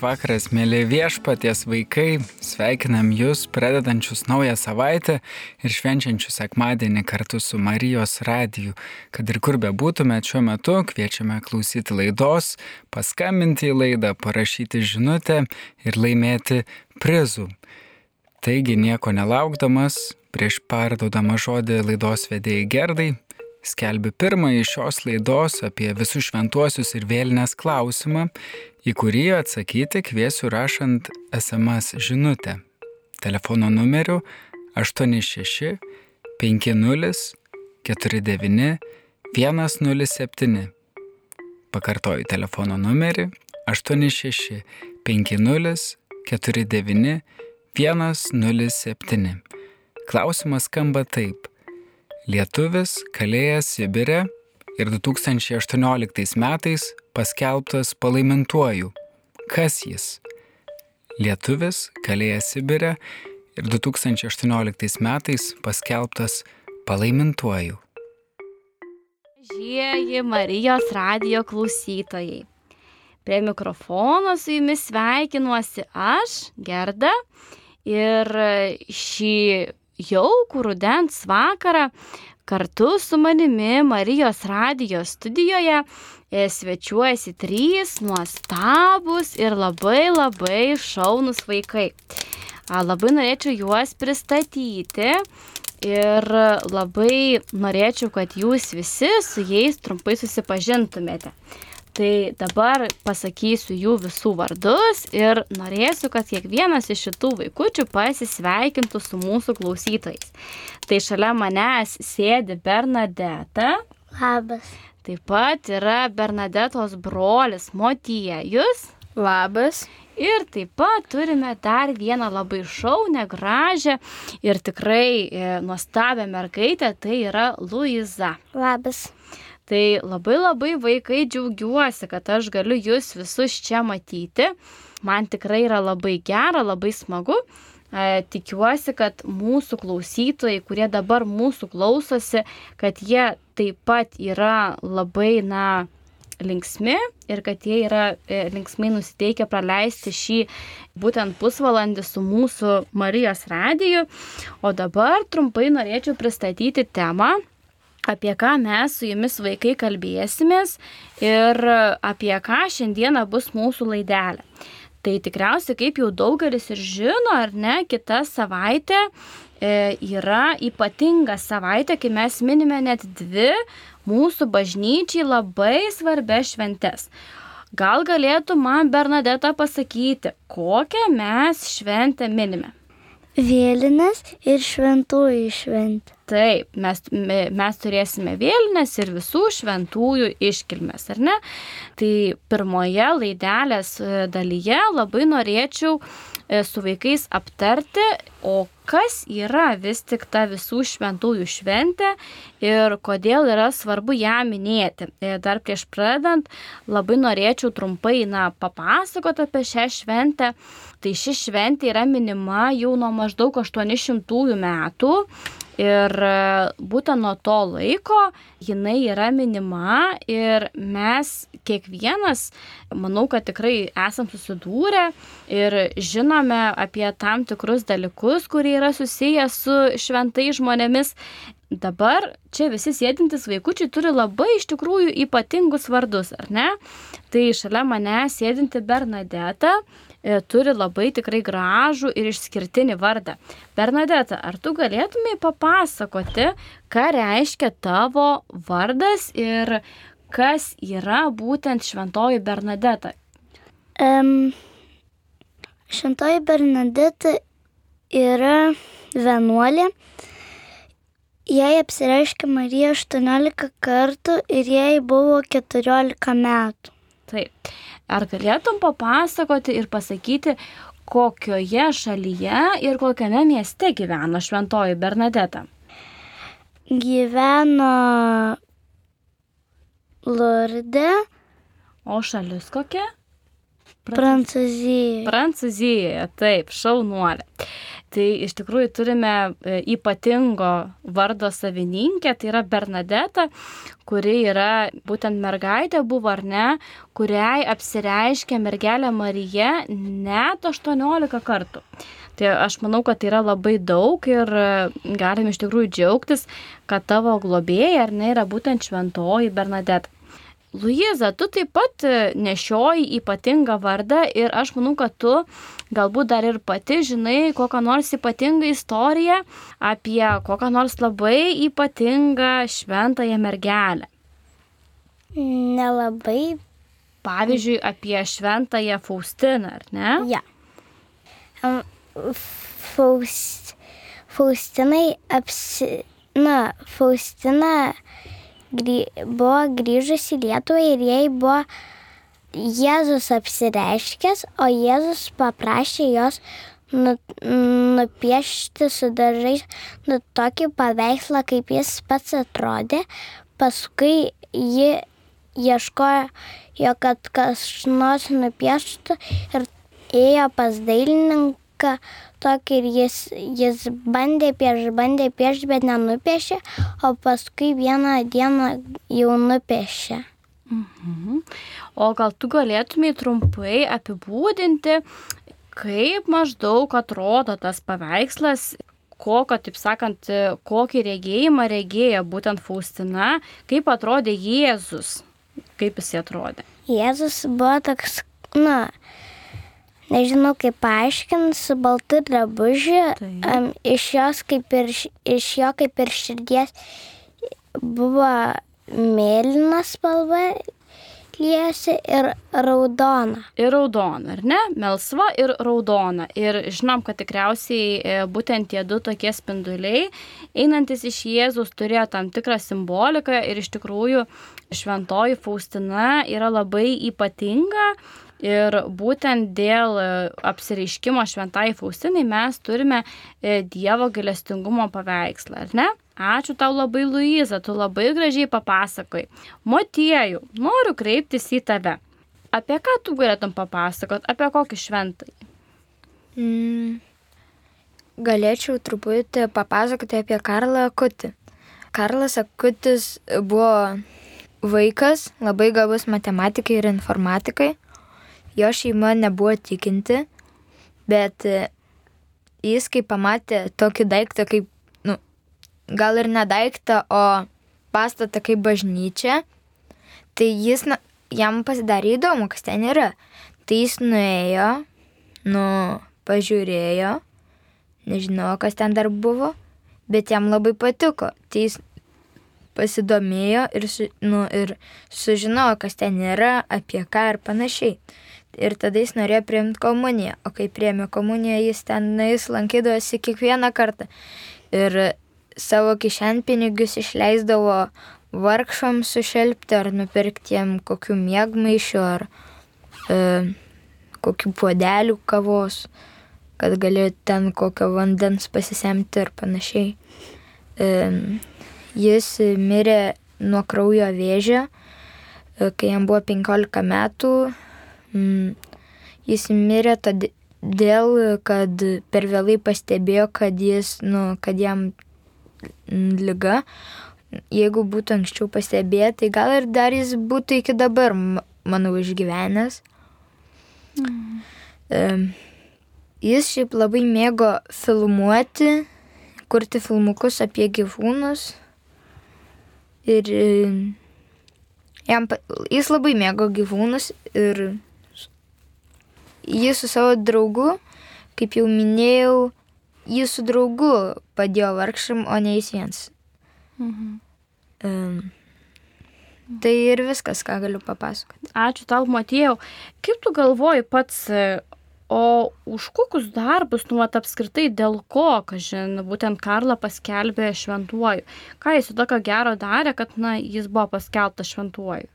Vakaras, mėly viešpaties vaikai. Sveikinam jūs, pradedančius naują savaitę ir švenčiančius sekmadienį kartu su Marijos radiju. Kad ir kur bebūtumėte šiuo metu, kviečiame klausyti laidos, paskambinti į laidą, parašyti žinutę ir laimėti prizų. Taigi nieko nelaukdamas, prieš perdodama žodį laidos vedėjai Gerdai, skelbiu pirmąjį šios laidos apie visus šventuosius ir vėlinės klausimą, į kurį atsakyti kviesiu rašant SMS žinutę. Telefono numeriu 86 50 49 107. Pakartoju telefono numerį 86 50 49 107. Klausimas skamba taip. Lietuvis kalėjęs Sibire ir 2018 metais paskelbtas palaimintuoju. Kas jis? Lietuvis kalėjęs Sibire ir 2018 metais paskelbtas palaimintuoju. Žieji Marijos radio klausytojai. Prie mikrofono su jumis sveikinuosi aš, Gerda, ir šį jaukų rudens vakarą kartu su manimi Marijos radijos studijoje e, svečiuojasi trys nuostabus ir labai labai šaunus vaikai. Labai norėčiau juos pristatyti ir labai norėčiau, kad jūs visi su jais trumpai susipažintumėte. Tai dabar pasakysiu jų visų vardus ir norėsiu, kad kiekvienas iš šitų vaikučių pasisveikintų su mūsų klausytojais. Tai šalia manęs sėdi Bernadeta. Labas. Taip pat yra Bernadetos brolis Motiejus. Labas. Ir taip pat turime dar vieną labai šaunę, gražią ir tikrai e, nuostabią mergaitę, tai yra Luiza. Labas. Tai labai labai vaikai džiaugiuosi, kad aš galiu jūs visus čia matyti. Man tikrai yra labai gera, labai smagu. E, tikiuosi, kad mūsų klausytojai, kurie dabar mūsų klausosi, kad jie taip pat yra labai, na, linksmi ir kad jie yra e, linksmai nusiteikę praleisti šį būtent pusvalandį su mūsų Marijos radiju. O dabar trumpai norėčiau pristatyti temą, apie ką mes su jumis vaikai kalbėsimės ir apie ką šiandieną bus mūsų laidelė. Tai tikriausiai, kaip jau daugelis ir žino, ar ne, kita savaitė e, yra ypatinga savaitė, kai mes minime net dvi mūsų bažnyčiai labai svarbės šventes. Gal galėtų man Bernadeta pasakyti, kokią mes šventę minime? Vėlinės ir šventųjų šventę. Taip, mes, mes turėsime vėlinės ir visų šventųjų iškilmes, ar ne? Tai pirmoje laidelės e, dalyje labai norėčiau e, su vaikais aptarti, o kas yra vis tik ta visų šventųjų šventė ir kodėl yra svarbu ją minėti. E, dar prieš pradant labai norėčiau trumpai na, papasakoti apie šią šventę. Tai ši šventė yra minima jau nuo maždaug 800 metų Ir e, būtent nuo to laiko jinai yra minima ir mes kiekvienas, manau, kad tikrai esam susidūrę ir žinome apie tam tikrus dalykus, kurie yra susiję su šventai žmonėmis. Dabar čia visi sėdintys vaikučiai turi labai iš tikrųjų ypatingus vardus, ar ne? Tai šalia mane sėdinti Bernadeta turi labai tikrai gražų ir išskirtinį vardą. Bernadeta, ar tu galėtumai papasakoti, ką reiškia tavo vardas ir kas yra būtent šventoji Bernadeta? Um, šventoji Bernadeta yra vienuolė. Jai apsireiškė Marija 18 kartų ir jai buvo 14 metų. Taip. Ar galėtum papasakoti ir pasakyti, kokioje šalyje ir kokiame mieste gyveno šventoji Bernadeta? Gyveno Lurde. O šalis kokia? Prancūzijoje. Prancūzijoje, taip, šaunuolė. Tai iš tikrųjų turime e, ypatingo vardo savininkę, tai yra Bernadeta, kuri yra būtent mergaitė buvo ar ne, kuriai apsireiškė mergelė Marija net 18 kartų. Tai aš manau, kad tai yra labai daug ir e, galim iš tikrųjų džiaugtis, kad tavo globėja ar ne yra būtent šventoji Bernadeta. Luiza, tu taip pat e, nešioji ypatingą vardą ir aš manau, kad tu galbūt dar ir pati žinai kokią nors ypatingą istoriją apie kokią nors labai ypatingą šventąją mergelę. Nelabai. Pavyzdžiui, apie šventąją Faustiną, ar ne? Ja. Em, Faust, Faustinai apsi... Na, Faustina grį, buvo grįžusi Lietuvą ir jai buvo Jėzus apsireiškęs, o Jėzus paprašė jos nu, nupiešti su dažais nu, tokį paveikslą, kaip jis pats atrodė. Paskui ji ieškojo, jo, kad kas nors nupieštų ir ėjo pas dailininką tokį ir jis, jis bandė piešti, bandė piešti, bet nenupiešė, o paskui vieną dieną jau nupiešė. Mhm. O gal tu galėtumai trumpai apibūdinti, kaip maždaug atrodo tas paveikslas, kokio, taip sakant, kokį regėjimą regėjo būtent Faustina, kaip atrodė Jėzus, kaip jis atrodė. Jėzus buvo toks, na, nežinau kaip paaiškinti, su baltu drabužiu, um, iš, kaip ir, iš jo kaip ir širdies buvo mėlyna spalva liesi ir raudona. Ir raudona, ar ne? Melsva ir raudona. Ir žinom, kad tikriausiai e, būtent tie du tokie spinduliai, einantis iš Jėzus, turėjo tam tikrą simboliką ir iš tikrųjų šventoji Faustina yra labai ypatinga. Ir būtent dėl e, apsireiškimo šventai Faustinai mes turime e, Dievo galestingumo paveikslą, ar ne? Ačiū tau labai, Luiza, tu labai gražiai papasakai. Motiejų, noriu kreiptis į tave. Apie ką tu galėtum papasakot, apie kokį šventai? Mm, galėčiau truputį papasakoti apie Karlą Akutį. Karlas Akutis buvo vaikas, labai gabus matematikai ir informatikai. Jo šeima nebuvo tikinti, bet e, jis kai pamatė tokį daiktą kaip, nu, gal ir ne daiktą, o pastatą kaip bažnyčia, tai jis, na, jam pasidarė įdomu, kas ten yra. Tai jis nuėjo, nu, pažiūrėjo, nežinau, kas ten dar buvo, bet jam labai patiko. Tai jis pasidomėjo ir, su, nu, ir sužinojo, kas ten yra, apie ką ir panašiai. Ir tada jis norėjo priimti komuniją, o kai priėmė komuniją, jis ten, na, jis lankydavosi kiekvieną kartą. Ir savo kišenpinigius išleisdavo vargšams sušelbti ar nupirkti jiem kokių mėgmaišių ar e, kokių puodelių kavos, kad galėtų ten kokio vandens pasisemti ir panašiai. E, jis mirė nuo kraujo vėžio, e, kai jam buvo 15 metų. Mm, Jis mirė todėl, kad per vėlai pastebėjo, kad, jis, nu, kad jam lyga. Jeigu būtų anksčiau pastebėję, tai gal ir dar jis būtų iki dabar, manau, išgyvenęs. Mm. Jis šiaip labai mėgo filmuoti, kurti filmukus apie gyvūnus. Ir e, jam, jis labai mėgo gyvūnus ir jis su savo draugu, kaip jau minėjau, jis su draugu padėjo vargšam, o ne jis viens. Um, tai ir viskas, ką galiu papasakoti. Ačiū tau, Matėjau. Kaip tu galvoji pats, o už kokius darbus, nu, vat, apskritai dėl ko, kažin, būtent Karla paskelbė šventuoju? Ką jis tokio gero darė, kad, na, jis buvo paskelbtas šventuoju?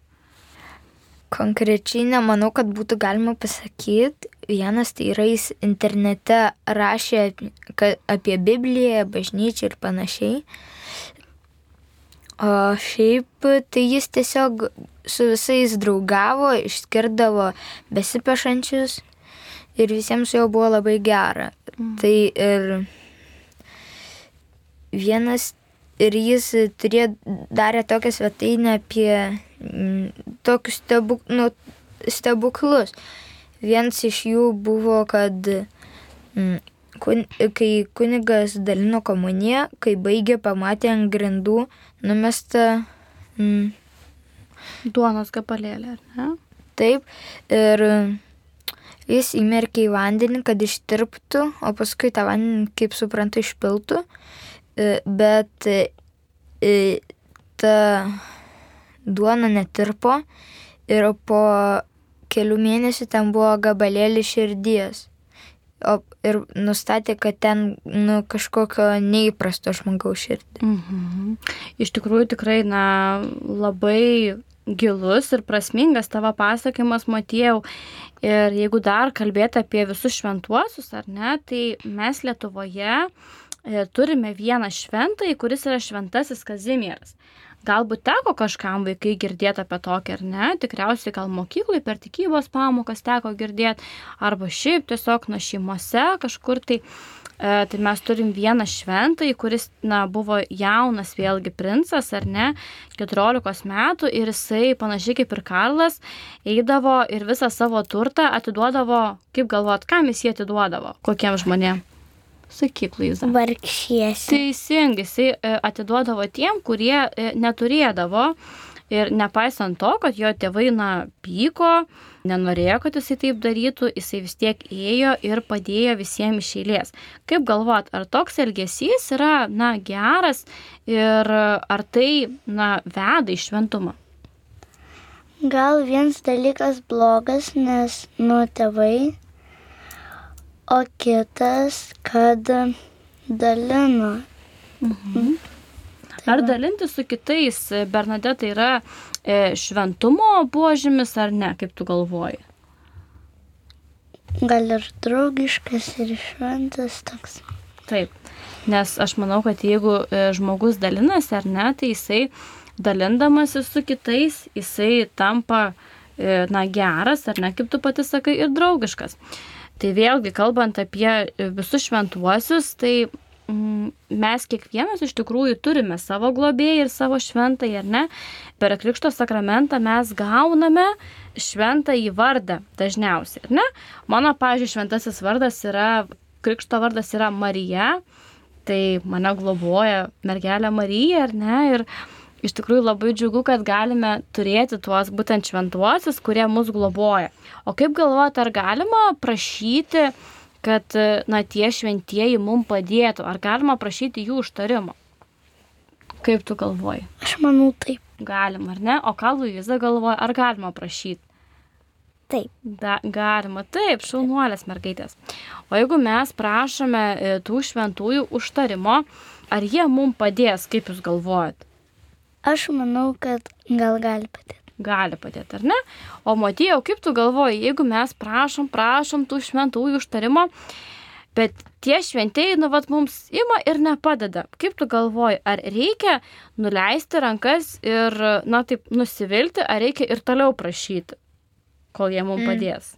Konkrečiai nemanau, kad būtų galima pasakyti. Vienas tai yra jis internete rašė apie- Bibliją, bažnyčią ir panašiai. O šiaip tai jis tiesiog su visais draugavo, išskirdavo besipešančius ir visiems juo buvo labai gera. Tai ir vienas ir jis turėjo, darė tokią svetainę apie mm, tokius stebuk, nu, stebuklus. Vienas iš jų buvo, kad mm, kun, kai kunigas dalino komuniją, kai baigė, pamatė ant grindų numestą mm, Duonos gabalėlė, ar ne? Taip, ir jis įmerkė į vandenį, kad ištirptų, o paskui tą vandenį, kaip suprantu, išpiltų. E, Bet e, ta duona netirpo ir po kelių mėnesių ten buvo gabalėlis širdies. O, ir nustatė, kad ten nu, kažkokio neįprasto žmogaus širdį. Mhm. Iš tikrųjų tikrai, na, labai gilus ir prasmingas tavo pasakymas, matėjau. Ir jeigu dar kalbėti apie visus šventuosius, ar ne, tai mes Lietuvoje e, turime vieną šventąjį, kuris yra šventasis Kazimieras. Galbūt teko kažkam vaikai girdėti apie tokį ar ne, tikriausiai gal mokyklai per tikybos pamokas teko girdėti, arba šiaip tiesiog nuo šeimose kažkur tai E, tai mes turim vieną šventąjį, kuris na, buvo jaunas vėlgi princas, ar ne, 14 metų ir jisai panašiai kaip ir Karlas eidavo ir visą savo turtą atiduodavo, kaip galvot, kam jis jį atiduodavo, kokiem žmonėm. Sakyk, Luiza. Vargšiesi. Teisingai, jisai e, atiduodavo tiem, kurie e, neturėdavo ir nepaisant to, kad jo tėvai, na, pyko, nenorėjo, kad jisai taip darytų, jisai vis tiek ėjo ir padėjo visiems iš eilės. Kaip galvot, ar toks elgesys yra, na, geras ir ar tai, na, veda į šventumą? Gal vienas dalykas blogas, nes nu tėvai, o kitas, kad dalino. Mhm. Ar dalinti su kitais, Bernadette, yra E, šventumo požymis ar ne, kaip tu galvoji? Gal ir draugiškas, ir šventas toks. Taip, nes aš manau, kad jeigu e, žmogus dalinasi ar ne, tai jisai dalindamasi su kitais, jisai tampa, e, na, geras, ar ne, kaip tu pati sakai, ir draugiškas. Tai vėlgi, kalbant apie visus šventuosius, tai Mm, mes kiekvienas iš tikrųjų turime savo globėją ir savo šventąjį, ar ne? Per Krikšto sakramentą mes gauname šventąjį vardą dažniausiai, ar ne? Mano, pažiūrėjau, šventasis vardas yra, Krikšto vardas yra Marija, tai mane globoja mergelė Marija, ar ne? Ir iš tikrųjų labai džiugu, kad galime turėti tuos būtent šventuosius, kurie mus globoja. O kaip galvojate, ar galima prašyti kad na, tie šventieji mums padėtų. Ar galima prašyti jų užtarimo? Kaip tu galvoji? Aš manau taip. Galima, ar ne? O ką Luiza galvoja, ar galima prašyti? Taip. Da, galima, taip, šaunuolės mergaitės. O jeigu mes prašome e, tų šventųjų užtarimo, ar jie mums padės, kaip jūs galvojat? Aš manau, kad gal gali padėti gali padėti, ar ne? O Matėjau, kaip tu galvoji, jeigu mes prašom, prašom tų šventųjų užtarimo, bet tie šventieji, nu, vat mums ima ir nepadeda. Kaip tu galvoji, ar reikia nuleisti rankas ir, na, taip, nusivilti, ar reikia ir toliau prašyti, kol jie mums mm. padės?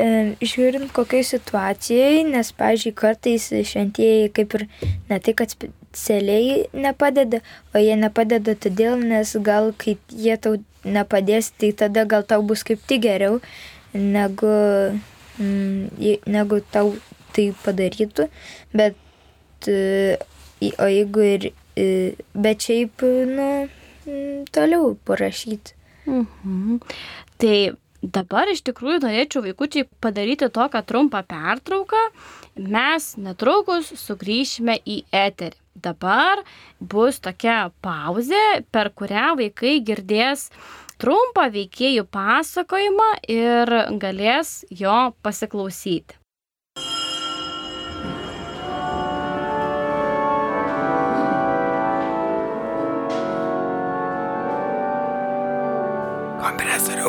Mm. Žiūrint kokiai situacijai, nes, pažiūrėjau, kartais šventieji kaip ir ne tai, kad specialiai nepadeda, o jie nepadeda todėl, nes gal kai jie tau nepadės, tai tada gal tau bus kaip tik geriau, negu, mm, negu tau tai padarytų. Bet, o jeigu ir, bet šiaip, nu, toliau parašyti. Mhm. Tai Dabar iš tikrųjų norėčiau vaikučiai padaryti tokią trumpą pertrauką. Mes netrukus sugrįšime į eterį. Dabar bus tokia pauzė, per kurią vaikai girdės trumpą veikėjų pasakojimą ir galės jo pasiklausyti.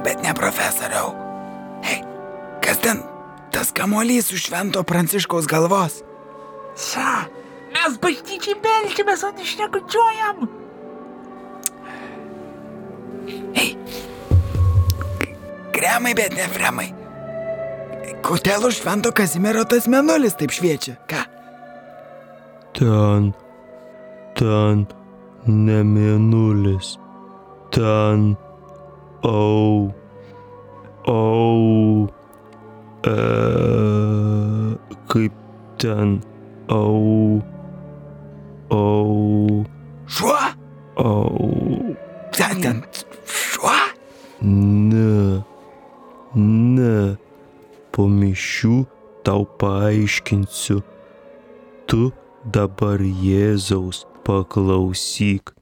Kompresoriau, bet ne profesoriau. Hei, kas ten? Tas kamuolys už švento pranciškaus galvos. Sa, mes bažnyčiai melčiamės, o nešnekučiuojam. Hei, kremai, bet ne fremai. kodėl už Švento Kazimiero tas menulis taip šviečia? Ką? Ten, ten ne mėnulis, ten au, au, e, kaip ten au, au, Šuo? au, Ten, ten, šuo? ne, ne, po mišių tau paaiškinsiu, tu dabar Jėzaus paklausyk.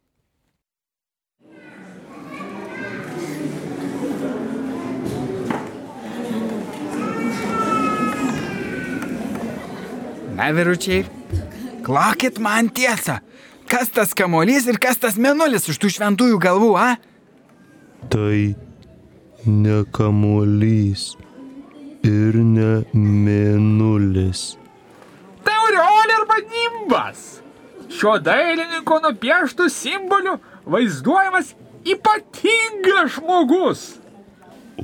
Na, vyručiai, klokit man tiesą. Kas tas kamolys ir kas tas menulis už tų šventųjų galvų, a? Tai ne kamuolys ir ne mėnulis. Tai aureolė arba nimbas. Šio dailininko nupieštų simbolių vaizduojamas ypatingas žmogus.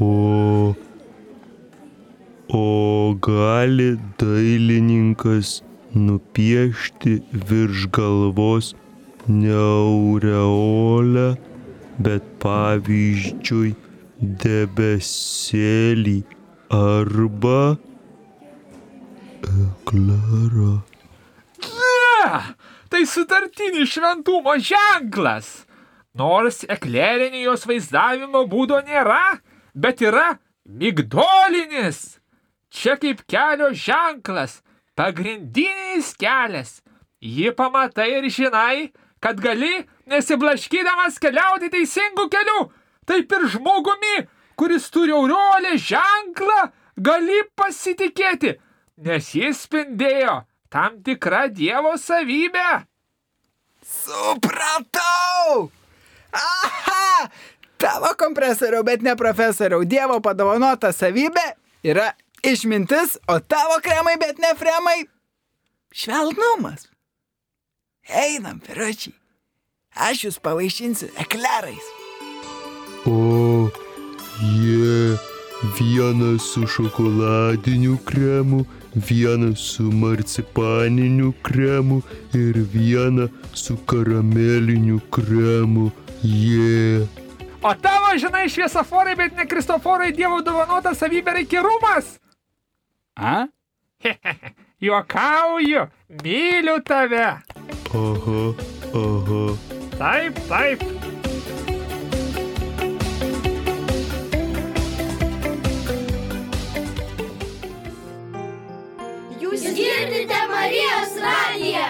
O, o gali dailininkas nupiešti virš galvos ne aureolę, bet pavyzdžiui debesėlį arba eklerą. Ne, tai sutartinis šventumo ženklas. Nors eklerinijos vaizdavimo būdo nėra, bet yra migdolinis. Čia kaip kelio ženklas, pagrindinis kelias. Jį pamatai ir žinai, kad gali nesiblaškydamas keliauti teisingų kelių. Taip ir žmogumi, kuris turi aureolę ženklą, gali pasitikėti, nes jis spindėjo tam tikrą Dievo savybę. Supratau! Aha! Tavo kompresoriau, bet ne profesoriau. Dievo padovanota savybė yra išmintis, o tavo kremai, bet ne fremai - švelnumas. Einam, piručiai. Aš jūs pavaišinsiu eklerais. O jie vienas su šokoladiniu kremu, vienas su marcipaniniu kremu ir vieną su karameliniu kremu. Jie. O tavo, žinai, šviesoforai, bet ne kristoforai Dievo dovanota savybė yra įkyrumas. A? Juokauju, myliu tave. Aha, aha. Taip, taip. Jūs girdite Marijos radiją.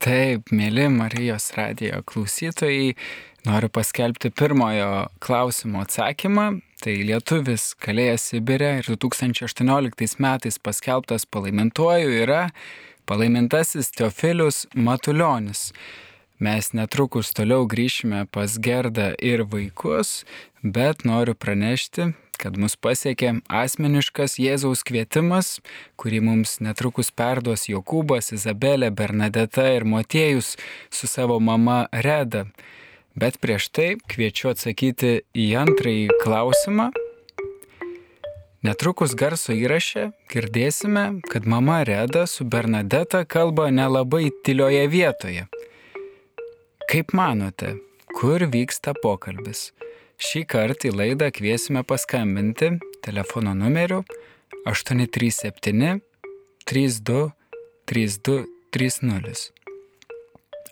Taip, mėly Marijos radijo klausytojai, noriu paskelbti pirmojo klausimo atsakymą. Tai lietuvis kalėjęs Sibirė ir 2018 metais paskelbtas palaimintuoju yra palaimintasis Teofilius Matuljonis. Mes netrukus toliau grįšime pas Gerdą ir vaikus, bet noriu pranešti, kad mus pasiekė asmeniškas Jėzaus kvietimas, kurį mums netrukus perduos Jokūbas, Izabelė, Bernadeta ir Motiejus su savo mama Reda. Bet prieš tai kviečiu atsakyti į antrąjį klausimą. Netrukus garso įraše girdėsime, kad mama Reda su Bernadeta kalba nelabai tylioje vietoje. Kaip manote, kur vyksta pokalbis? Šį kartą į laidą kviesime paskambinti telefono numeriu 837 32 32 30.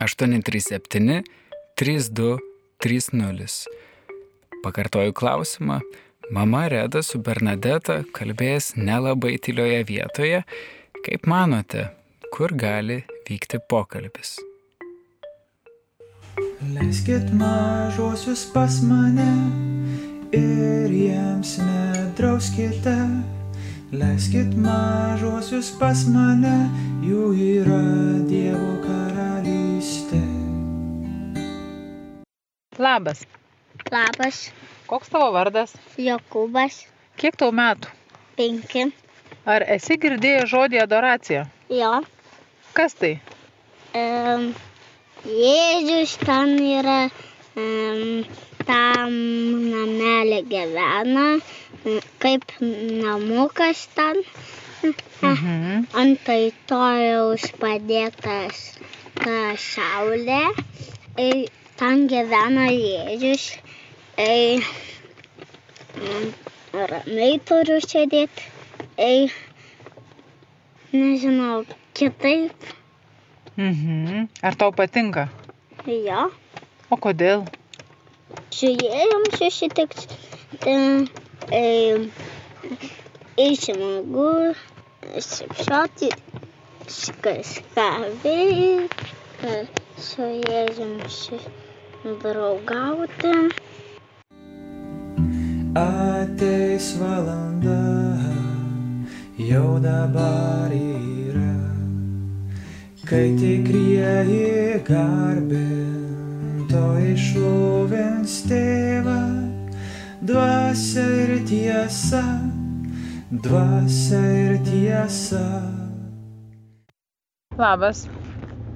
837 3230. Pakartoju klausimą. Mama Reda su Bernadeta kalbės nelabai tylioje vietoje. Kaip manote, kur gali vykti pokalbis? Leiskit mažosius pas mane ir jiems nedrauskite. Leiskit mažosius pas mane, jų yra Dievo karalystė. Labas. Labas, Koks tavo vardas? Jokūbas, Kiek tau metų? penki. Ar esi girdėjęs žodį adoracija? Jo. Kas tai? Um, Jėzus ten yra em, tam namelė gyvena, kaip namukas ten. Mhm. Antai tojaus padėtas ta saulė. Ei, ten gyvena Jėzus. Ei, ramiai turiu sėdėti. Ei, nežinau, kitaip. Mhm. Ar tau patinka? Jo, O kodėl? Jėzum susitikti. Ei, įsimagu, šipšoti, kažką veikti, su Jėzum draugauti. Ateis valanda, jau dabar yra, kai tikrieji garbintojai šlovins tėvą, dvasia ir tiesa, dvasia ir tiesa. Labas.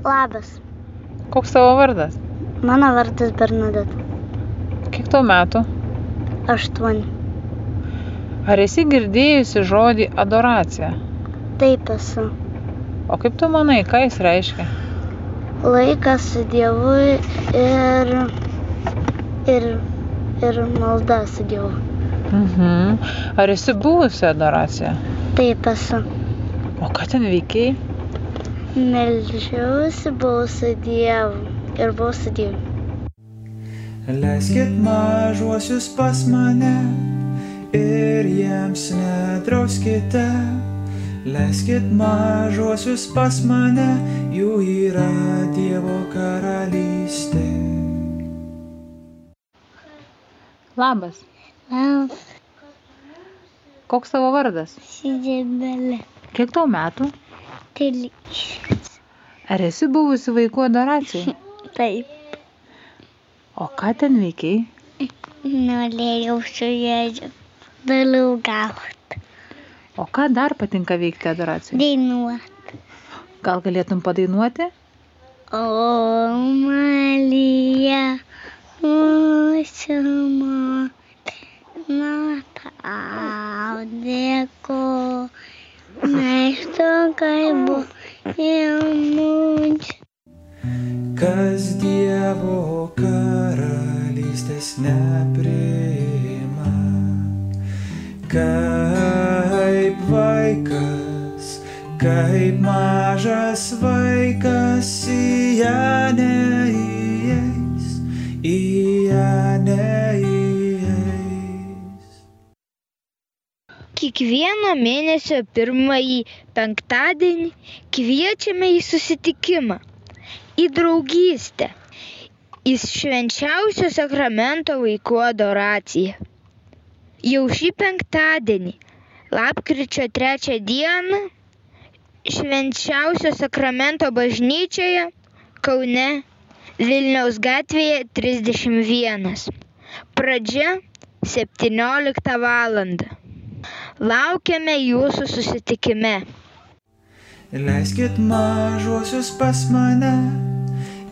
Labas, Koks tavo vardas? Mano vardas Bernadette. Kiek tau metų? Aštuoni. Ar esi girdėjusi žodį adoracija? Taip esu. O kaip tu manai, ką jis reiškia? Laikas su Dievu ir, ir, ir malda su Dievu. Mhm. Ar esi buvusi adoracija? Taip esu. O ką ten veikiai? Meldžiausi, buvau su Dievu ir buvau su Dievu. Leiskit mažuosius pas mane ir jiems nedrauskite. Leiskit mažuosius pas mane, jų yra Dievo karalystė. Labas. Koks tavo vardas? Sidebelė. Kiek tau metų? Trys. Ar esi buvusi vaikų adoracijai? Taip. O ką ten veikiai? Norėjau su Jėzu draugauti. O ką dar patinka veikti adoracijai? Dainuoti. Gal galėtum padainuoti? O Marija, mūsų motina, tau dėkoju, nes tu kaip mums. Kas Dievo karalystės nepriima, kaip vaikas, kaip mažas vaikas į ją neįeis, į ją neįeis. Kiekvieno mėnesio pirmąjį penktadienį kviečiame į susitikimą, į draugystę, į švenčiausio sakramento vaikų adoraciją. Jau šį penktadienį, lapkričio trečią dieną, švenčiausio sakramento bažnyčioje Kaune Vilniaus gatvėje 31. Pradžia 17 val. Laukiame jūsų susitikime. Leiskit mažuosius pas mane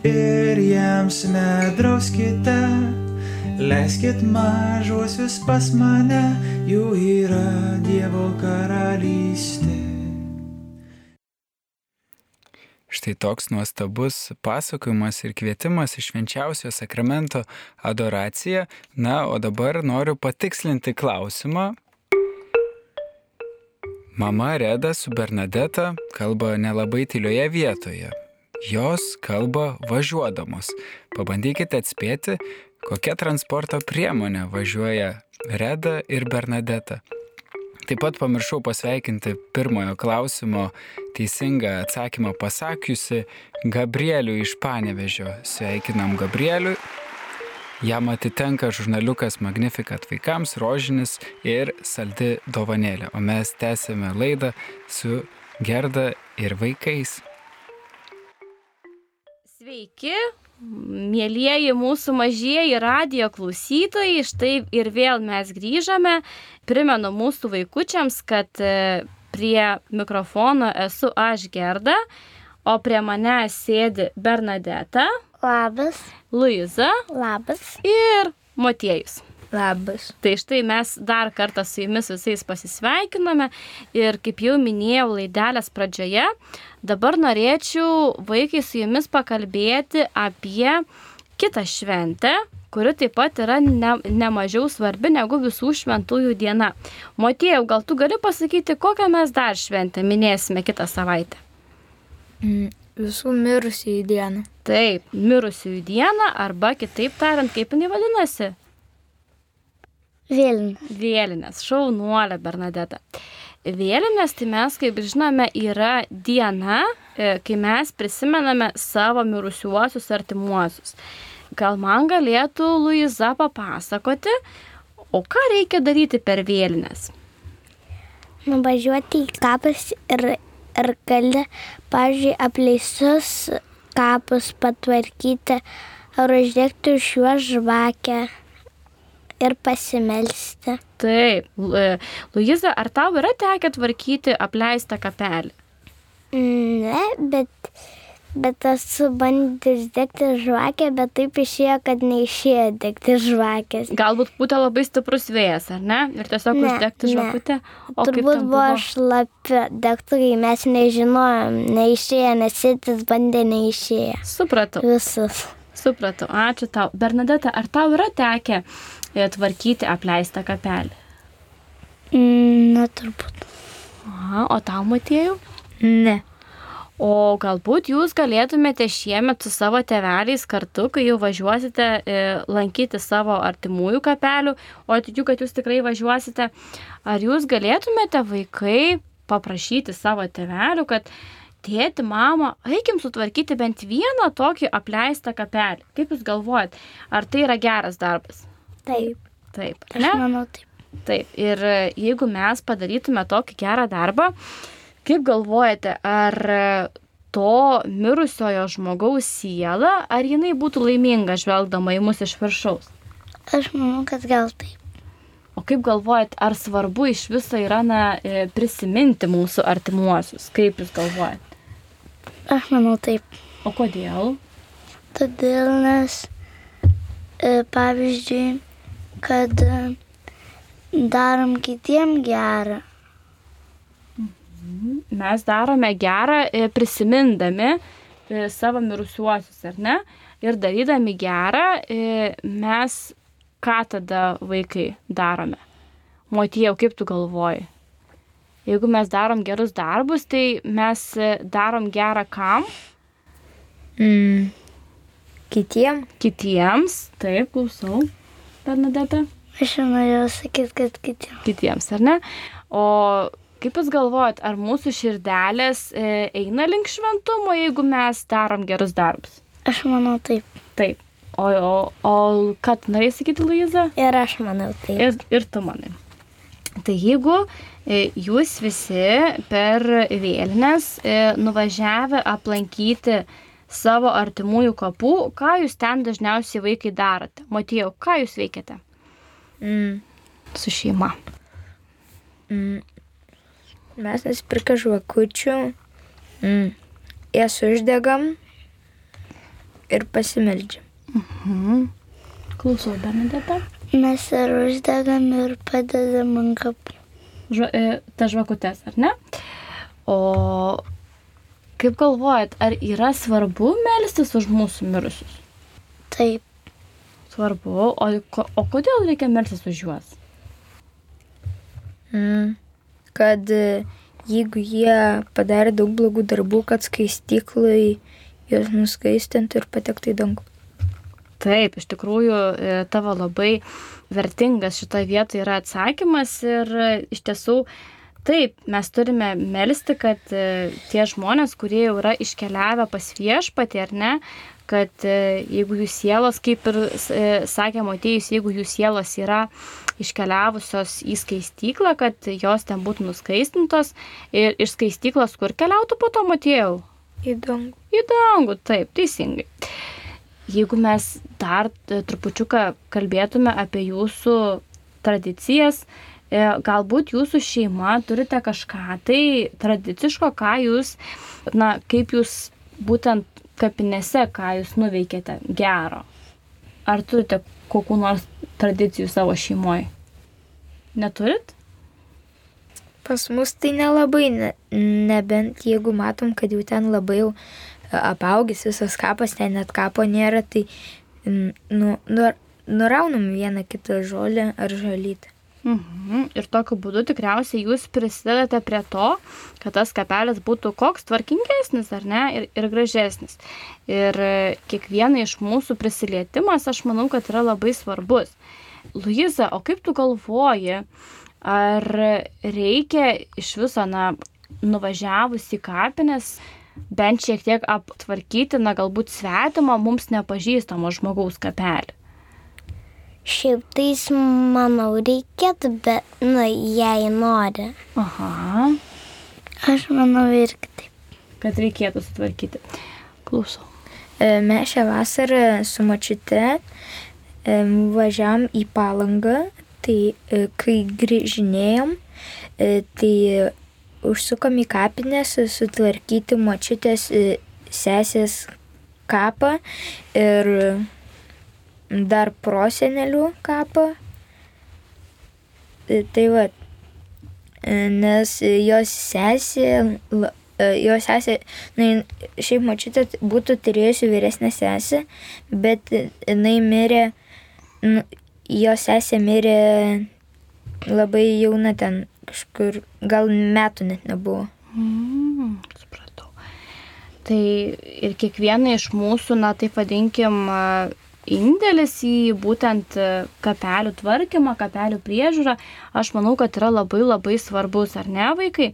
ir jiems nedrauskite. Leiskit mažuosius pas mane, jų yra Dievo karalystė. Štai toks nuostabus pasakojimas ir kvietimas iš švenčiausio sakramento adoraciją. Na, o dabar noriu patikslinti klausimą. Mama Reda su Bernadeta kalba nelabai tylioje vietoje. Jos kalba važiuodamos. Pabandykite atspėti, kokia transporto priemonė važiuoja Reda ir Bernadeta. Taip pat pamiršau pasveikinti pirmojo klausimo teisingą atsakymą pasakiusi Gabrielių iš Panevežio. Sveikinam Gabrieliui. Jam atitenka žurnaliukas Magnificat vaikams, rožinis ir saldi dovanėlė. O mes tęsėme laidą su Gerda ir vaikais. Sveiki, mėlyjeji mūsų mažieji radio klausytojai. Štai ir vėl mes grįžame. Primenu mūsų vaikučiams, kad e, prie mikrofono esu aš Gerda, o prie manęs sėdi Bernadeta. Labas. Luiza Labas. ir Motiejus. Labas. Tai štai mes dar kartą su jumis visais pasisveikiname ir kaip jau minėjau laidelės pradžioje, dabar norėčiau vaikai su jumis pakalbėti apie kitą šventę, kuri taip pat yra ne, nemažiau svarbi negu visų šventųjų diena. Motiejau, gal tu gali pasakyti, kokią mes dar šventę minėsime kitą savaitę? Visų mirusiųjų dieną. Taip, mirusiųjų diena arba kitaip tariant, kaip jinai vadinasi? Vėlinas. Vėlinės, šaunuolė Bernadeta. Vėlinės, tai mes, kaip žinome, yra diena, e, kai mes prisimename savo mirusiuosius artimuosius. Gal man galėtų Luiza papasakoti, o ką reikia daryti per vėlinės? Nuvažiuoti į kapus ir, ir gali, pavyzdžiui, apleistus kapus patvarkyti ar uždegti už juos žvakę ir pasimelsti. Taip, e, Luiza, ar tau yra tekę tvarkyti apleistą kapelį? Ne, bet, bet esu bandęs degti žvakę, bet taip išėjo, kad neišėjo degti žvakės. Galbūt būtų labai stiprus vėjas, ar ne? Ir tiesiog Ne, uždegti žvakutę. O kaip Turbūt buvo šlapi degtukai, mes nežinojom, neišėjo, nes sėtis bandė neišėjo. Supratau. Visus. Supratau, ačiū tau. Bernadeta, ar tau yra tekę e, tvarkyti apleistą kapelį? Mm, Na, turbūt. Aha, o tau matėjau? Ne. O galbūt jūs galėtumėte šiemet su savo teveliais kartu, kai jau važiuosite e, lankyti savo artimųjų kapelių, o tikiu, kad jūs tikrai važiuosite, ar jūs galėtumėte vaikai paprašyti savo tevelių, kad tėti, mama, eikim sutvarkyti bent vieną tokį apleistą kapelį. Kaip jūs galvojat, ar tai yra geras darbas? Taip. Taip. Aš manau taip. Taip, ir e, jeigu mes padarytume tokį gerą darbą, kaip galvojate, ar to mirusiojo žmogaus siela, ar jinai būtų laiminga žvelgdama į mus iš viršaus? Aš manau, kad gal taip. O kaip galvojat, ar svarbu iš viso yra na, e, prisiminti mūsų artimuosius? Kaip jūs galvojat? Aš manau taip. O kodėl? Todėl nes, e, pavyzdžiui, kad e, darom kitiem gerą. Mes darome gerą e, prisimindami e, savo mirusiuosius, ar ne? Ir darydami gerą, e, mes ką tada vaikai darome? Motijau, kaip tu galvoji? Jeigu mes darom gerus darbus, tai mes darom gerą kam? Mm. Kitiem? Kitiems. Taip, klausau. Bernadeta. Aš jau norėjau sakyti, kad kitiem. Kitiems, ar ne? O kaip jūs galvojat, ar mūsų širdelės e, eina link šventumo, jeigu mes darom gerus darbus? Aš manau taip. Taip. O, o, o tu norėjai sakyti, Luiza? Ir aš manau taip. Ir, ir tu manai. Tai jeigu e, jūs visi per vėlinės e, nuvažiavę aplankyti savo artimųjų kapų, ką jūs ten dažniausiai vaikai darote? Matėjau, ką jūs veikiate Mm. su šeima? Mm. Mes nusipirka žvakučių, mm. jas uždegam ir pasimeldžiam. Mhm. Klausau, Bernadeta. Mes ir uždegam ir padedam ant kapų. Žva, e, ta žvakutės, ar ne? O kaip galvojat, ar yra svarbu melstis už mūsų mirusius? Taip. Svarbu. O, o kodėl reikia melstis už juos? Mm. Kad e, jeigu jie padarė daug blogų darbų, kad skaistyklai juos nuskaistintų ir patektų į dangų. Taip, iš tikrųjų, e, tavo labai vertingas šitoje vietoje yra atsakymas ir e, iš tiesų Taip, mes turime melstį, kad tie žmonės, kurie jau yra iškeliavę pas viešpatį, ar ne, kad jeigu jų sielos, kaip ir sakė Motėjus, jeigu jų sielos yra iškeliavusios į skaistyklą, kad jos ten būtų nuskaistintos ir iš skaistyklos kur keliautų po to Motėjau? Į dangų. Į dangų, taip, teisingai. Jeigu mes dar e, trupučiuką kalbėtume apie jūsų tradicijas, e, galbūt jūsų šeima turite kažką tai tradiciško, ką jūs, na, kaip jūs būtent kapinėse, ką jūs nuveikėte gero? Ar turite kokių nors tradicijų savo šeimoje? Neturit? Pas mus tai nelabai, ne, nebent jeigu matom, kad jau ten labai jau apaugęs visas kapas, ten net kapo nėra, tai nu, nu, nuraunam vieną kitą žolę ar žolytę. Mhm. Ir tokiu būdu tikriausiai jūs prisidedate prie to, kad tas kapelis būtų koks tvarkingesnis ar ne ir, ir gražesnis. Ir e, kiekvieną iš mūsų prisilietimas, aš manau, kad yra labai svarbus. Luiza, o kaip tu galvoji, ar reikia iš viso, na, nuvažiavus į kapines, bent šiek tiek aptvarkyti, na, galbūt svetimą mums nepažįstamo žmogaus kapelį? Šiaip tais, manau, reikėtų, bet, nu, jei nori. Aha. Aš manau irgi taip. Kad reikėtų sutvarkyti. Klausau. E, Mes šią vasarą su mačiute e, važiavam į palangą, tai e, kai grįžinėjom, e, tai užsukom į kapinės sutvarkyti mačiutės sesės kapą ir dar prosenelių kapą. E, Tai va, nes jos sesė, e, jos sesė, na, šiaip mačiutė būtų turėjusi vyresnę sesę, bet jinai mirė, nu, jos sesė mirė labai jauna ten kažkur, gal metų net nebuvo. Mm, supratau. Tai ir kiekvieną iš mūsų, na taip vadinkim, indėlis į būtent a, kapelių tvarkymą, kapelių priežiūrą, aš manau, kad yra labai labai svarbus, ar ne, vaikai?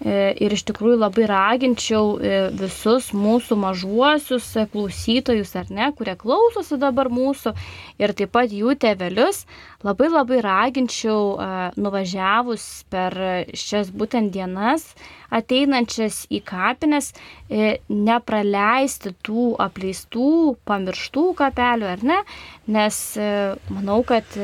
E, Ir iš tikrųjų labai raginčiau e, visus mūsų mažuosius e, klausytojus, ar ne, kurie klausosi dabar mūsų ir taip pat jų tėvelius, labai labai raginčiau nuvažiavus per šias būtent dienas ateinančias į kapines, nepraleisti tų apleistų, pamirštų kapelių, ar ne, nes manau, kad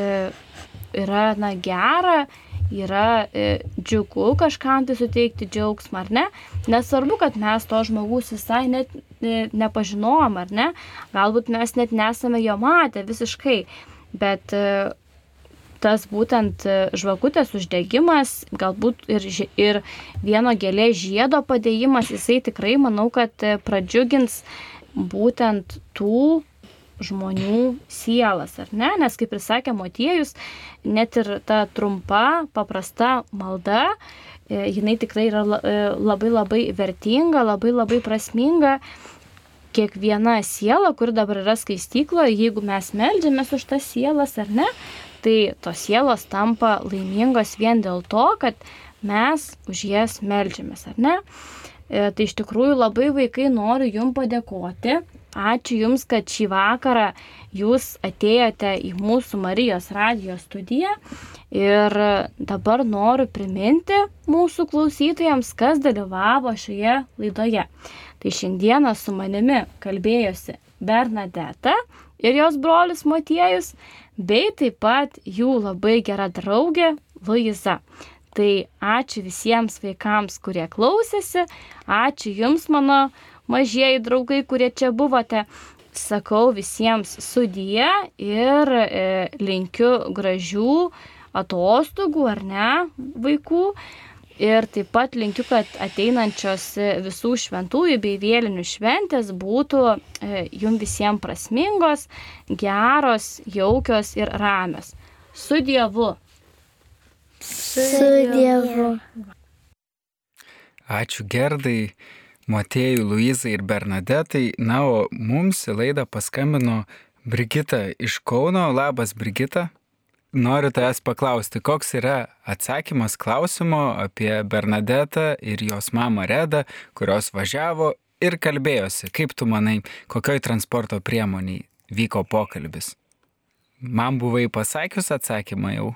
yra na, gera, yra e, džiugu kažkam tai suteikti džiaugsmą, ar ne? Nesvarbu, kad mes to žmogus visai net e, nepažinom, ar ne? Galbūt mes net nesame jo matę visiškai, bet e, tas būtent žvakutės uždegimas, galbūt ir, ir vieno gėlės žiedo padėjimas, jisai tikrai manau, kad pradžiugins būtent tų žmonių sielas, ar ne? Nes kaip ir sakė Motiejus, net ir ta trumpa, paprasta malda, e, jinai tikrai yra e, labai labai vertinga, labai labai prasminga. Kiekviena siela, kuri dabar yra skaistykloje, jeigu mes melžiamės už tas sielas ar ne, tai tos sielos tampa laimingos vien dėl to, kad mes už jas melžiamės, ar ne? E, Tai iš tikrųjų labai vaikai noriu Jums padėkoti. Ačiū Jums, kad šį vakarą Jūs atėjote į mūsų Marijos radijos studiją. Ir dabar noriu priminti mūsų klausytojams, kas dalyvavo šioje laidoje. Tai šiandieną su manimi kalbėjosi Bernadeta ir jos brolis Motiejus, bei taip pat jų labai gera draugė Luiza. Tai ačiū visiems vaikams, kurie klausėsi, ačiū Jums, mano mažieji draugai, kurie čia buvote. Sakau visiems sudie ir e, linkiu gražių atostogų ar ne vaikų. Ir taip pat linkiu, kad ateinančios visų šventųjų bei vėlinių šventės būtų e, jums visiems prasmingos, geros, jaukios ir ramios. Su Dievu. Su Dievu. Ačiū Gerdai, Motėjui, Luizai ir Bernadetai. Na, o mums į laidą paskambino Brigita iš Kauno. Labas, Brigita. Noriu tavęs paklausti, koks yra atsakymas klausimo apie Bernadetą ir jos mamą Redą, kurios važiavo ir kalbėjosi. Kaip tu manai, kokioj transporto priemoniai vyko pokalbis? Man buvai pasakius atsakymą jau.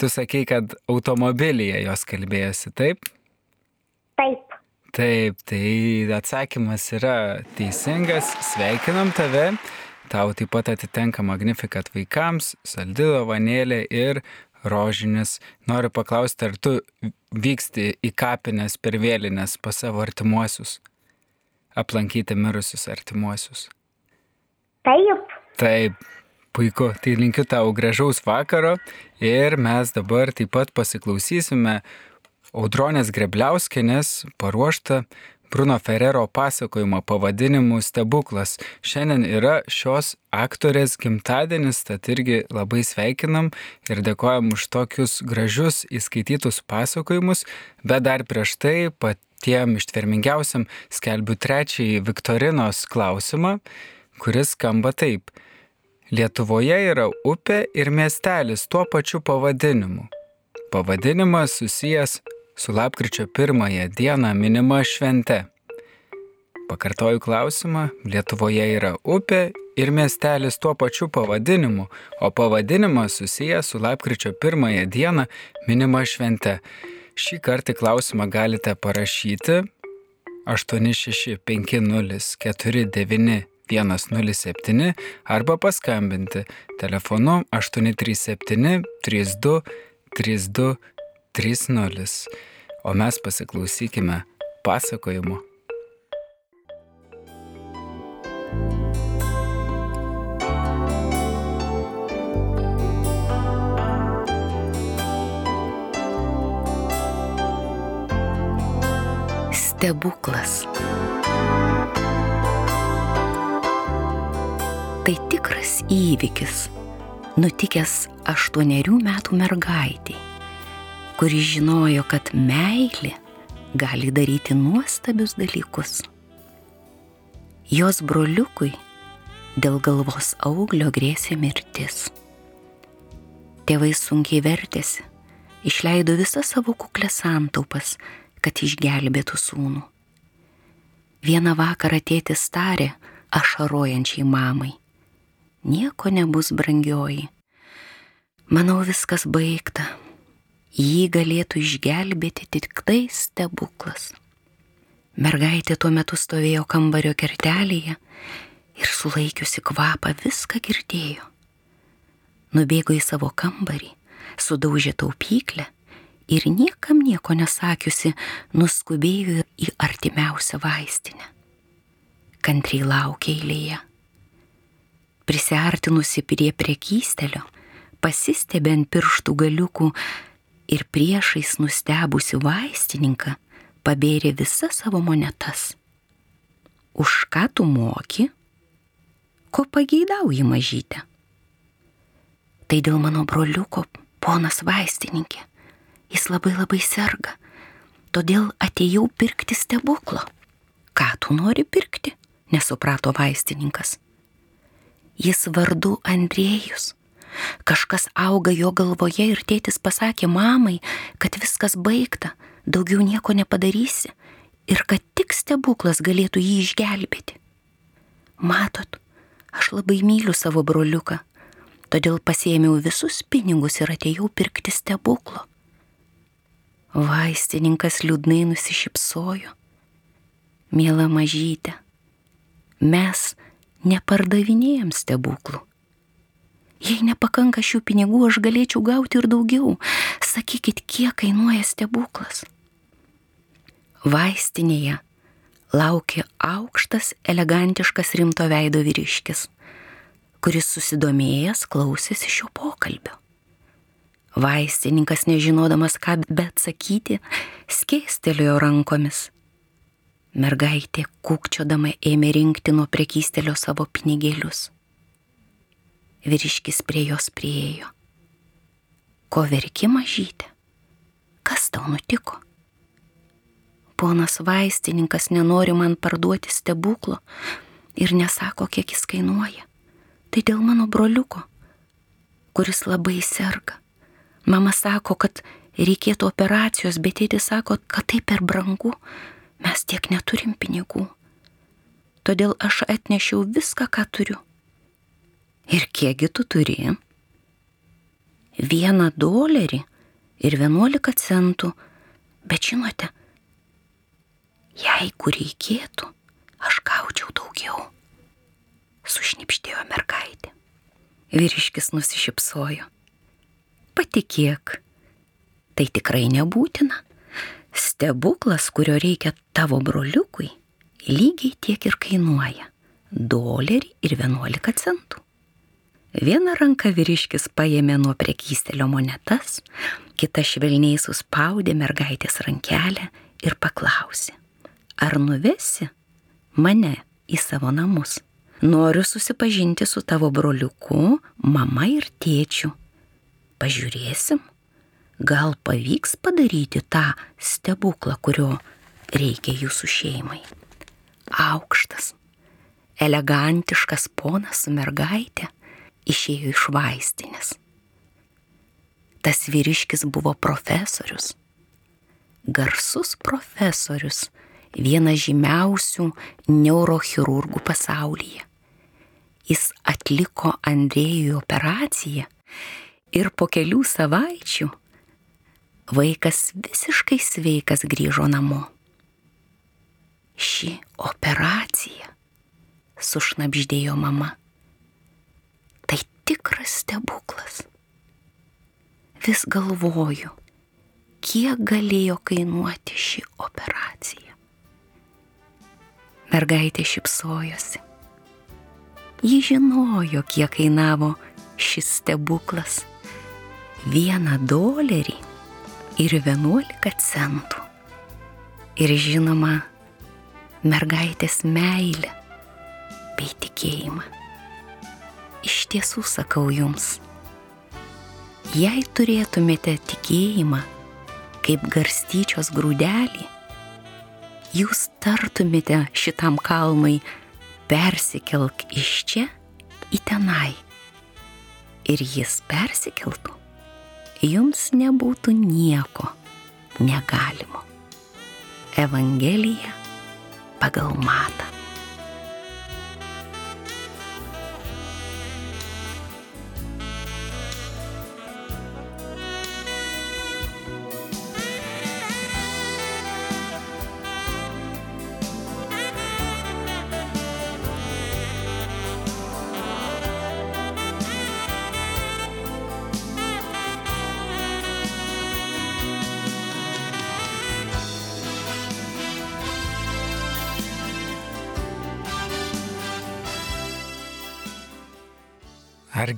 Tu sakei, kad automobilyje jos kalbėjosi, taip? Taip. Taip, tai atsakymas yra teisingas. Sveikinam tave. Tau taip pat atitenka Magnificat vaikams, saldi dovanėlė ir rožinis. Noriu paklausti, ar tu vyksti į kapines per vėlinės pas savo artimuosius? aplankyti mirusius artimuosius? Taip. Taip, puiku. Tai linkiu tau gražaus vakaro ir mes dabar taip pat pasiklausysime Audronės Grebliauskenės paruoštą Bruno Ferrero pasakojimą pavadinimu Stebuklas. Šiandien yra šios aktorės gimtadienis, tad irgi labai sveikinam ir dėkojam už tokius gražius įskaitytus pasakojimus, bet dar prieš tai patiem ištvermingiausiam skelbiu trečiąjį Viktorinos klausimą, kuris skamba taip. Lietuvoje yra upė ir miestelis tuo pačiu pavadinimu. Pavadinimas susijęs su lapkričio pirmąją dieną minima švente. Pakartoju klausimą, Lietuvoje yra upė ir miestelis tuo pačiu pavadinimu, o pavadinimas susijęs su lapkričio pirmąją dieną minima švente. Šį kartą klausimą galite parašyti 865049107 arba paskambinti telefonu 837 32 32 3.0. O mes pasiklausykime pasakojimo. Stebuklas. Tai tikras įvykis, nutikęs aštuonerių metų mergaitiai kuris žinojo, kad meilė gali daryti nuostabius dalykus. Jos broliukui dėl galvos auglio grėsė mirtis. Tėvai sunkiai vertėsi, išleido visas savo kuklės santaupas, kad išgelbėtų sūnų. Vieną vakarą tėtis tarė ašarojančiai mamai. Nieko nebus brangioji. Manau, viskas baigta jį galėtų išgelbėti tik tai stebuklas. Mergaitė tuo metu stovėjo kambario kertelėje ir sulaikiusi kvapą viską girdėjo. Nubėgo į savo kambarį, sudaužė taupyklę ir niekam nieko nesakiusi nuskubėjo į artimiausią vaistinę. Kantriai laukė eilėje. Prisiartinusi prie priekystelio, pasistebent pirštų galiukų, ir priešais nustebusi vaistininką pabėrė visas savo monetas. Už ką tu moki? Ko pageidauji mažytę? Tai dėl mano broliuko, ponas vaistininkė. Jis labai labai serga. Todėl atėjau pirkti stebuklo. Ką tu nori pirkti? Nesuprato vaistininkas. Jis vardu Andrėjus Kažkas auga jo galvoje ir tėtis pasakė mamai, kad viskas baigta, daugiau nieko nepadarysi ir kad tik stebuklas galėtų jį išgelbėti. Matot, aš labai myliu savo broliuką, todėl pasėmiau visus pinigus ir atėjau pirkti stebuklo. Vaistininkas liūdnai nusišypsojo. Mėla mažytė, mes nepardavinėjom stebuklų Jei nepakanka šių pinigų, aš galėčiau gauti ir daugiau. Sakykit, kiek kainuoja stebuklas. Vaistinėje laukė aukštas, elegantiškas rimto veido vyriškis, kuris susidomėjęs klausėsi šio pokalbio. Vaistininkas, nežinodamas ką bet sakyti, skėstelėjo rankomis. Mergaitė kūkčiodama ėmė rinkti nuo prekystelio savo pinigėlius vyriškis prie jos priejo. Ko verki mažytė? Kas tau nutiko? Ponas vaistininkas nenori man parduoti stebuklo ir nesako, kiek jis kainuoja. Tai dėl mano broliuko, kuris labai serga. Mama sako, kad reikėtų operacijos, bet tėtis sako, kad tai per brangu, mes tiek neturim pinigų. Todėl aš atnešiau viską, ką turiu Ir kiekgi tu turi? Vieną dolerį ir vienuolika centų, bet žinote, jeigu reikėtų, aš gaučiau daugiau. Sušnipštėjo mergaitė. Vyriškis nusišypsojo. Patikėk, tai tikrai nebūtina. Stebuklas, kurio reikia tavo broliukui, lygiai tiek ir kainuoja - dolerį ir 11 centų. Viena ranka vyriškis paėmė nuo prekystelio monetas, kita švelniai suspaudė mergaitės rankelę ir paklausė, ar nuvesi mane į savo namus? Noriu susipažinti su tavo broliuku, mama ir tėčiu. Pažiūrėsim, gal pavyks padaryti tą stebuklą, kurio reikia jūsų šeimai. Aukštas, elegantiškas ponas su mergaitė išėjo iš vaistinės. Tas vyriškis buvo profesorius, garsus profesorius, vienas žymiausių neurochirurgų pasaulyje. Jis atliko Andrėjui operaciją ir po kelių savaičių vaikas visiškai sveikas grįžo namo. Ši operacija, sušnapždėjo mama, tikras stebuklas. Vis galvoju, kiek galėjo kainuoti ši operacija. Mergaitė šipsojosi. Ji žinojo, kiek kainavo šis stebuklas. Vieną dolerį ir 11 centų. Ir žinoma, mergaitės meilę bei tikėjimą. Iš tiesų sakau jums, jei turėtumėte tikėjimą kaip garstyčios grūdelį, jūs tartumėte šitam kalnui persikelk iš čia į tenai ir jis persikeltų, jums nebūtų nieko negalimo. Evangelija pagal matą.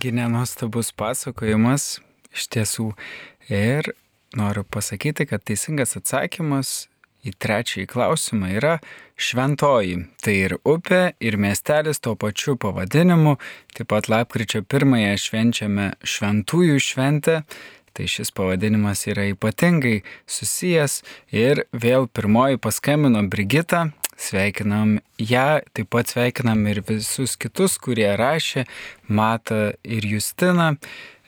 Argi nenuostabus pasakojimas iš tiesų. Ir noriu pasakyti, kad teisingas atsakymas į trečiąjį klausimą yra šventoji. Tai ir upė, ir miestelis tuo pačiu pavadinimu. Taip pat lapkričio pirmąją švenčiame šventųjų šventę. Tai šis pavadinimas yra ypatingai susijęs. Ir vėl pirmoji paskambino Brigita, Sveikinam ją, taip pat sveikinam ir visus kitus, kurie rašė, Mata ir Justina.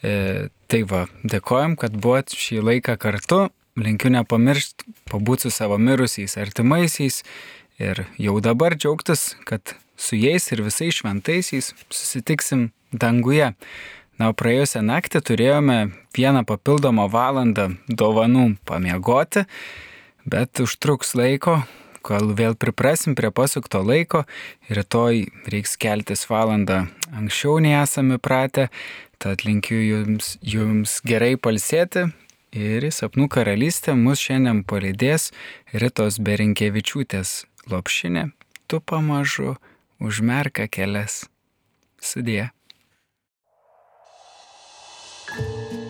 E, tai va, dėkojom, kad buvot šį laiką kartu. Linkiu nepamiršti pabūti su savo mirusiais artimaisiais ir jau dabar džiaugtis, kad su jais ir visais šventaisiais susitiksim danguje. Na, o praėjusią naktį turėjome vieną papildomą valandą dovanų pamiegoti, bet užtruks laiko, kol vėl priprasim prie pasukto laiko, rytoj reiks keltis valandą anksčiau nei esame pratę, tad linkiu jums, jums gerai palsėti ir į sapnų karalystę mus šiandien palydės Ritos Berinkievičiūtės lopšinė, tu pamažu užmerka kelias. Sudie. ilsėsis,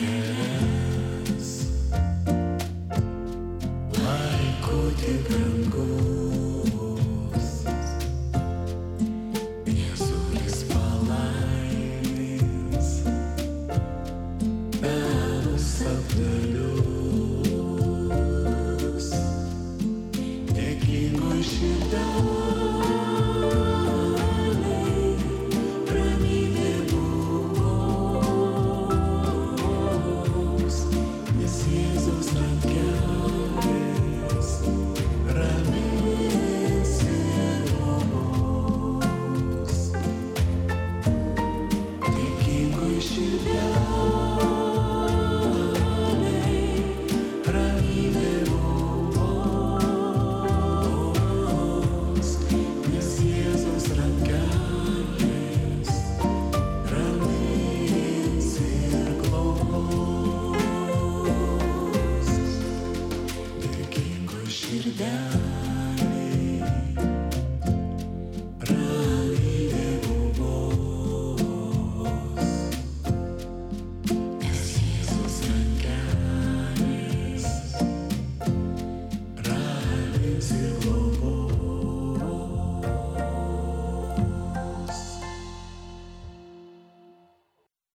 Užmerka